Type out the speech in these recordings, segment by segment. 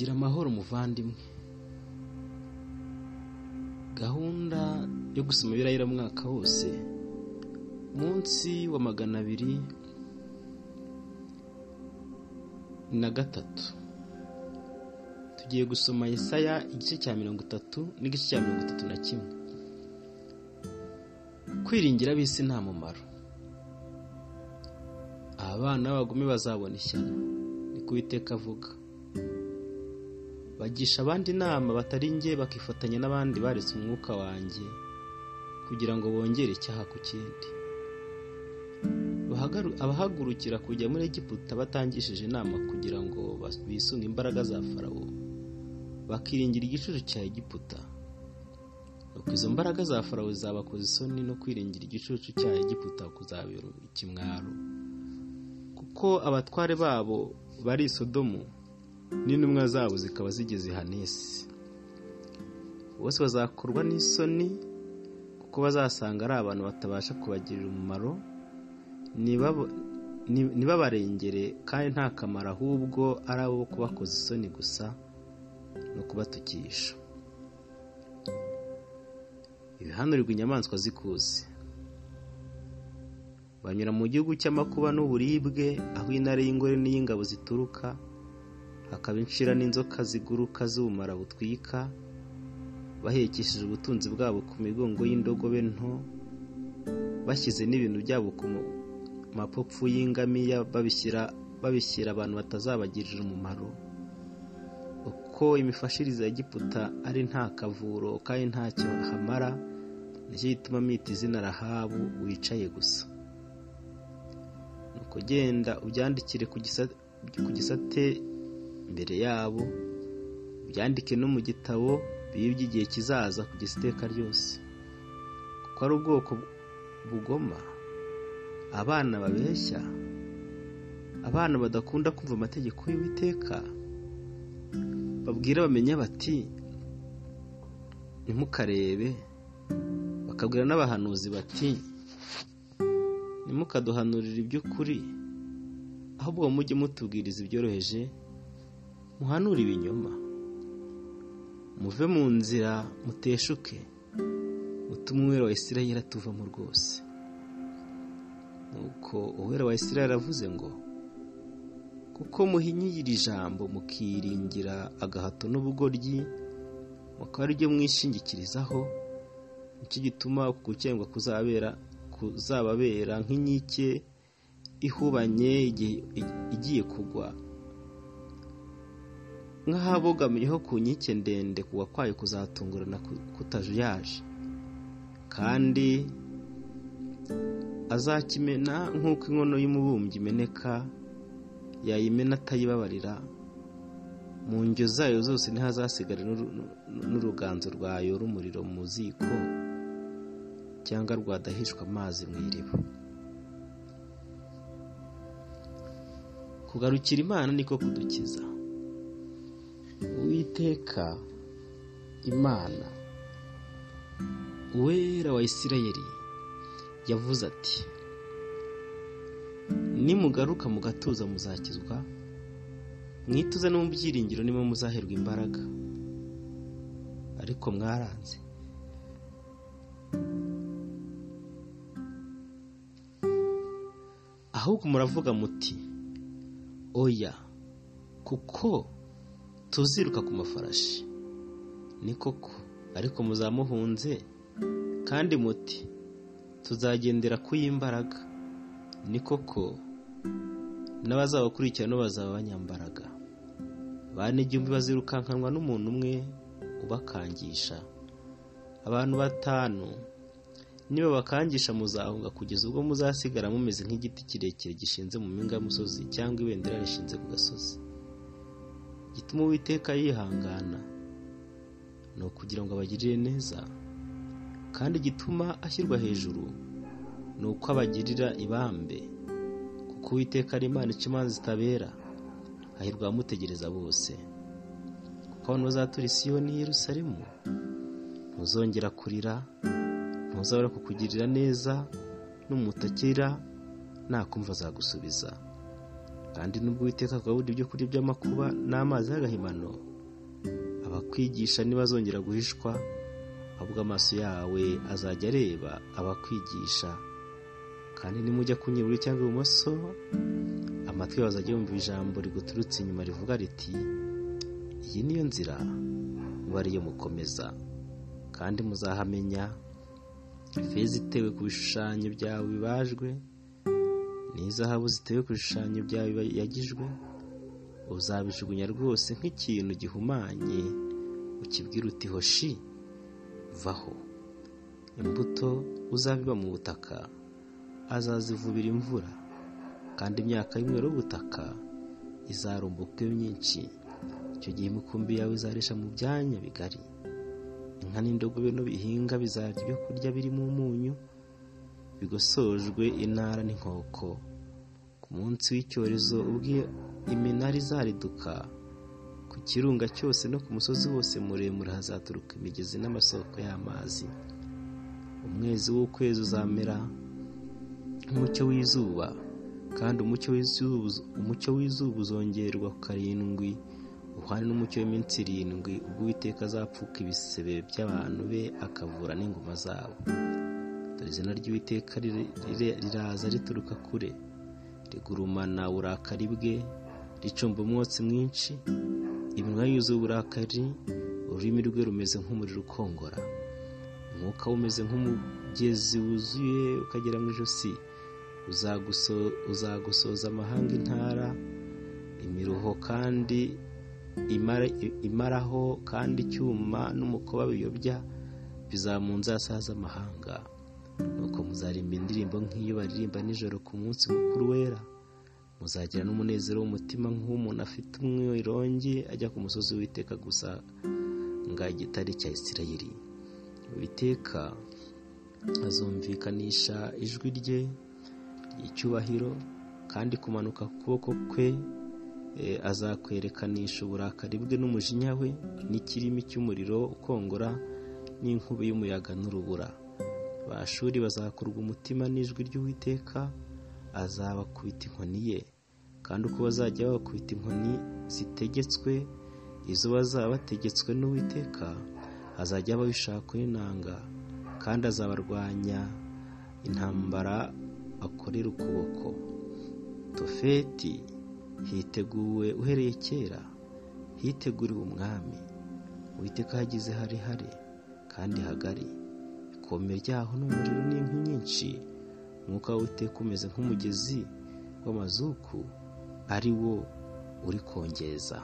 gira amahoro muvandimwe gahunda yo gusoma ibirayira mwaka wose munsi wa magana abiri na gatatu. Tugiye gusoma Yesaya igice cya mirongo itatu n'igice cya mirongo itatu na kimwe. Kwiringira ab'isi nta mumaro. Abana b'abagome bazabona ishyano ni ku Uwiteka avuga. Bagisha abandi inama batari njye bakifatanya n'abandi baretse umwuka wanjye kugira ngo bongere icyaha ku kindi. Abahagurukira kujya muri Egiputa batangishije inama kugira ngo bisunge imbaraga za farawo. Bakiringira igicucu cya Egiputa. Nuko izo mbaraga za farawo zabakoze isoni no kwiringira igicucu cya Egiputa kuzabera ikimwaro. Kuko abatware babo bari Sodomu n'intumwa zabo zikaba zigeze i Hanesi. Bose bazakorwa n'isoni kuko bazasanga ari abantu batabasha kubagirira umumaro ntibabarengere kandi nta kamaro ahubwo ari abo kubakoza isoni gusa no kubatukisha. Ibihanurirwa inyamaswa zikuzi banyura mu gihugu cy'amakuba n'uburibwe aho intare y'ingore n'iy'ingabo zituruka hakaba inshira n'inzoka ziguruka z'ubumara butwika bahekesheje ubutunzi bwabo ku migongo y'indogobe nto bashyize n'ibintu byabo ku mapopfu y'ingamiya babishyira babishyira abantu batazabagirira umumaro. Uko imifashirize ya giputa ari nta kavuro kandi ntacyo hamara ni cyo gituma mwita izina rahabu wicaye gusa. Nuko genda ubyandikire ku gisate imbere yabo ubyandike no mu gitabo bibye igihe kizaza kugeza iteka ryose. Kuko ari ubwoko bugoma abana babeshya abana badakunda kumva amategeko y'uwiteka babwira bamenya bati ntimukarebe. Bakabwira n'abahanuzi bati ntimukaduhanurire iby'ukuri ahubwo mujye mutubwiriza ibyoroheje muhanure ibinyoma. Muve mu nzira muteshuke mutume uwera wa Isirayeli atuvamo rwose. Nuko uwera wa Isirayeli aravuze ngo kuko muhinyira ijambo mukiringira agahato n'ubugoryi mukaba ari byo mwishingikirizaho ni cyo gituma gukendwa kuzabera kuzababera nk'inkike ihubanye igiye kugwa? Nk'ahabogamiyeho ku nkike ndende kugwa kwayo kuzatungurana kutajuyaje kandi azakimena nk'uko inkono y'umubumbyi imeneka yayimena atayibabarira. Mu njyo zayo zose ntihazasigare n'uruganzo rwayora umuriro mu ziko cyangwa rwadahishwa amazi mu iriba. Kugarukira imana niko kudukiza. Uwiteka imana uwera wa Isirayeli yavuze ati nimugaruka mu gatuza muzakizwa mwituze no mu byiringiro niba muzaherwa imbaraga. Ariko mwaranze. Ahubwo muravuga muti oya kuko tuziruka ku mafarashi. Ni koko ariko muzamuhunze kandi muti tuzagendera ku y'imbaraga. Ni koko n'abazabakurikirana bazaba abanyambaraga bane igihumbi bazirukankanwa n'umuntu umwe ubakangisha. Abantu batanu niba bakangisha muzahunga kugeza ubwo muzasigara mumeze nk'igiti kirekire gishinze mu mpinga y'umusozi cyangwa ibendera rishinze ku gasozi. Gituma uwiteka yihangana. Ni ukugira ngo abagirire neza kandi gituma ashyirwa hejuru ni uko abagirira ibambe. Kuko uwiteka ari imana ica imanza zitabera hahirwa abamutegereza bose. Kuko abantu bazatura isiyoni Yerusalemu ntuzongera kurira ntuzabura kukugirira neza n'umutakira nakumva azagusubiza. Kandi nubwo uwiteka akabura ibyo kurya by'amakuba n'amazi y'agahimano abakwigisha ntibazongera guhishwa ahubwo amaso yawe azajya areba abakwigisha. Kandi nimujya ku iburyo cyangwa ibumoso amatwi yawe azajya yumva ijambo riguturutse inyuma rivuga riti iyi niyo nzira muba ariyo mukomeza. Kandi muzahamenya ifeza itewe ku bishushanyo byawe bibajwe n'izahabu zitewe ku bishushanyo byawe yagijwe? Uzabijugunya rwose nk'ikintu gihumanye. Ukibwira uti hoshi vaho. Imbuto uzabiba mu butaka azazivubira imvura. Kandi imyaka y'umweru w'ubutaka izarumbuka myinshi. Icyo gihe imikumbi yawe izarisha mu byanya bigari. Inka n'indogobe no bihinga bizarya ibyo kurya birimo umunyu. Bigosojwe intara n'inkoko. Ku munsi w'icyorezo ubwo iminara izariduka ku kirunga cyose no ku musozi wose muremure hazaturuka imigezi n'amasoko y'amazi. Umwezi w'ukwezi uzamera nk'umucyo w'izuba kandi umucyo w'izuba uzongerwa karindwi uhana n'umucyo w'iminsi irindwi ubwo uwiteka azapfuka ibisebe by'abantu be akavura n'ingoma zabo. Dore izina ry'uwiteka riraza rituruka kure. Rigurumana uburakari bwe ricumba umwotsi mwinshi. Iminwa yuzuye uburakari ururimi rwe rumeze nk'umuriro ukongora. Umwuka we umeze nk'umugezi wuzuye ukagera mu ijosi. Uzagusoza amahanga intara. Imiruho kandi imaraho kandi icyuma n'umukoba biyobya bizamunzasa z'amahanga nuko muzarimba indirimbo nk'iyo baririmba nijoro ku munsi mukuru wera. Muzagira n'umunezero w'umutima nk'umuntu afite umwirongi ajya ku musozi w'iteka gusa nga igitare cya isirayeli. Witeka azumvikanisha ijwi rye ry'icyubahiro kandi kumanuka ukuboko kwe azakwerekanisha uburakari bwe n'umujinya we n'ikirimi cy'umuriro ukongora n'inkubi y'umuyaga n'urubura. Bashuri bazakurwa umutima n'ijwi ry'uwiteka azabakubita inkoni ye. Kandi uko bazajya babakubita inkoni zitegetswe izo bazaba bategetswe n'uwiteka hazajya babishakwa n'inanga. Kandi azabarwanya intambara akorera ukuboko. Tofeti hiteguwe uhereye kera hiteguriwe umwami. Uwiteka hagize harehare kandi hagari. Ikome ryaho ni umuriro n'inkwi nyinshi umwuka w'uwiteka umeze nk'umugezi w'amazuku ari wo uri kongeza.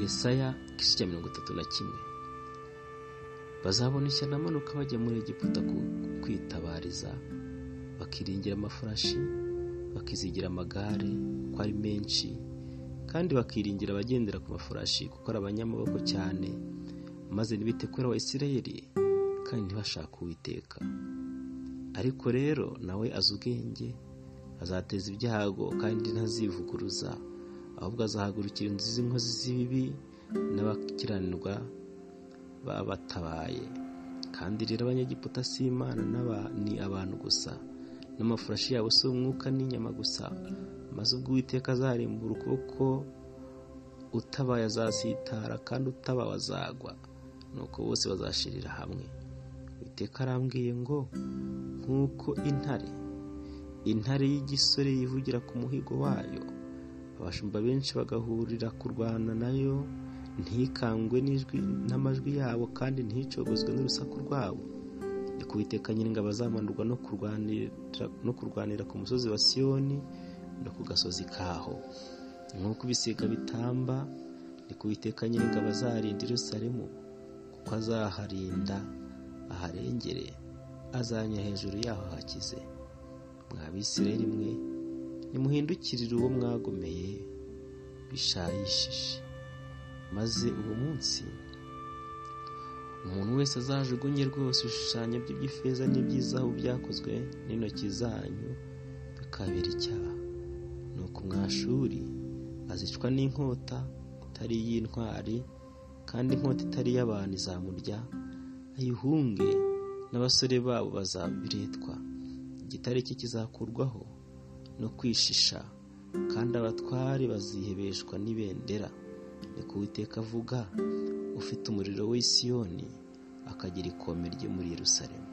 Yesaya igice cya mirongo itatu na kimwe. Bazabona ishyano amanuka bajya muri egiputa kwitabariza bakiringira amafarashi bakizigira amagare ko ari menshi. Kandi bakiringira abagendera ku mafarashi kuko ari abanyamaboko cyane maze ntibite kuri wa isirayeli kandi ntibashake uwiteka. Ariko rero nawe azi ubwenge azateza ibyago kandi ntazivuguruza ahubwo azahagurukira inzu z'inkozi z'ibibi n'abakiranirwa babatabaye kandi rero abanyegiputa si imana ni abantu gusa. N'amafurashi yabo si umwuka n'inyama gusa. Maze ubwo uwiteka azarimbura ukuboko utabaye azasitara kandi utabawe azagwa nuko bose bazashirira hamwe. Uwiteka arambwiye ngo nk'uko intare intare y'igisore yivugira ku muhigo wayo abashumba benshi bagahurira kurwana na yo ntikangwe n'amajwi yabo kandi nticogozwe n'urusaku rwabo. Ni kuwiteka nyir'ingabo azamanurwa no kurwanira ku musozi wa siyoni no ku gasozi kaho. Nk'uko ibisiga bitamba ni kuwiteka nyir'ingabo azarinda i Yerusalemu kuko azaharinda aharengere azanya hejuru yaho hakize. Mwa bisirayeli mwe nimuhindukirire uwo mwagomeye bishayishije. Maze uwo munsi umuntu wese azajugunye rwose ibishushanyo bye by'ifeza byakozwe n'intoki zanyu bikabera icyaha. Ni uko mwashuri azicwa n'inkota itari iy'intwari kandi inkota itari iy'abantu izamurya ayihunge n'abasore babo bazabiretwa. Igitare cye kizakurwaho no kwishisha kandi abatware bazihebeshwa n'ibendera. Ni ku witeka avuga ufite umuriro w'isiyoni akagira ikome rye muri yerusalemu.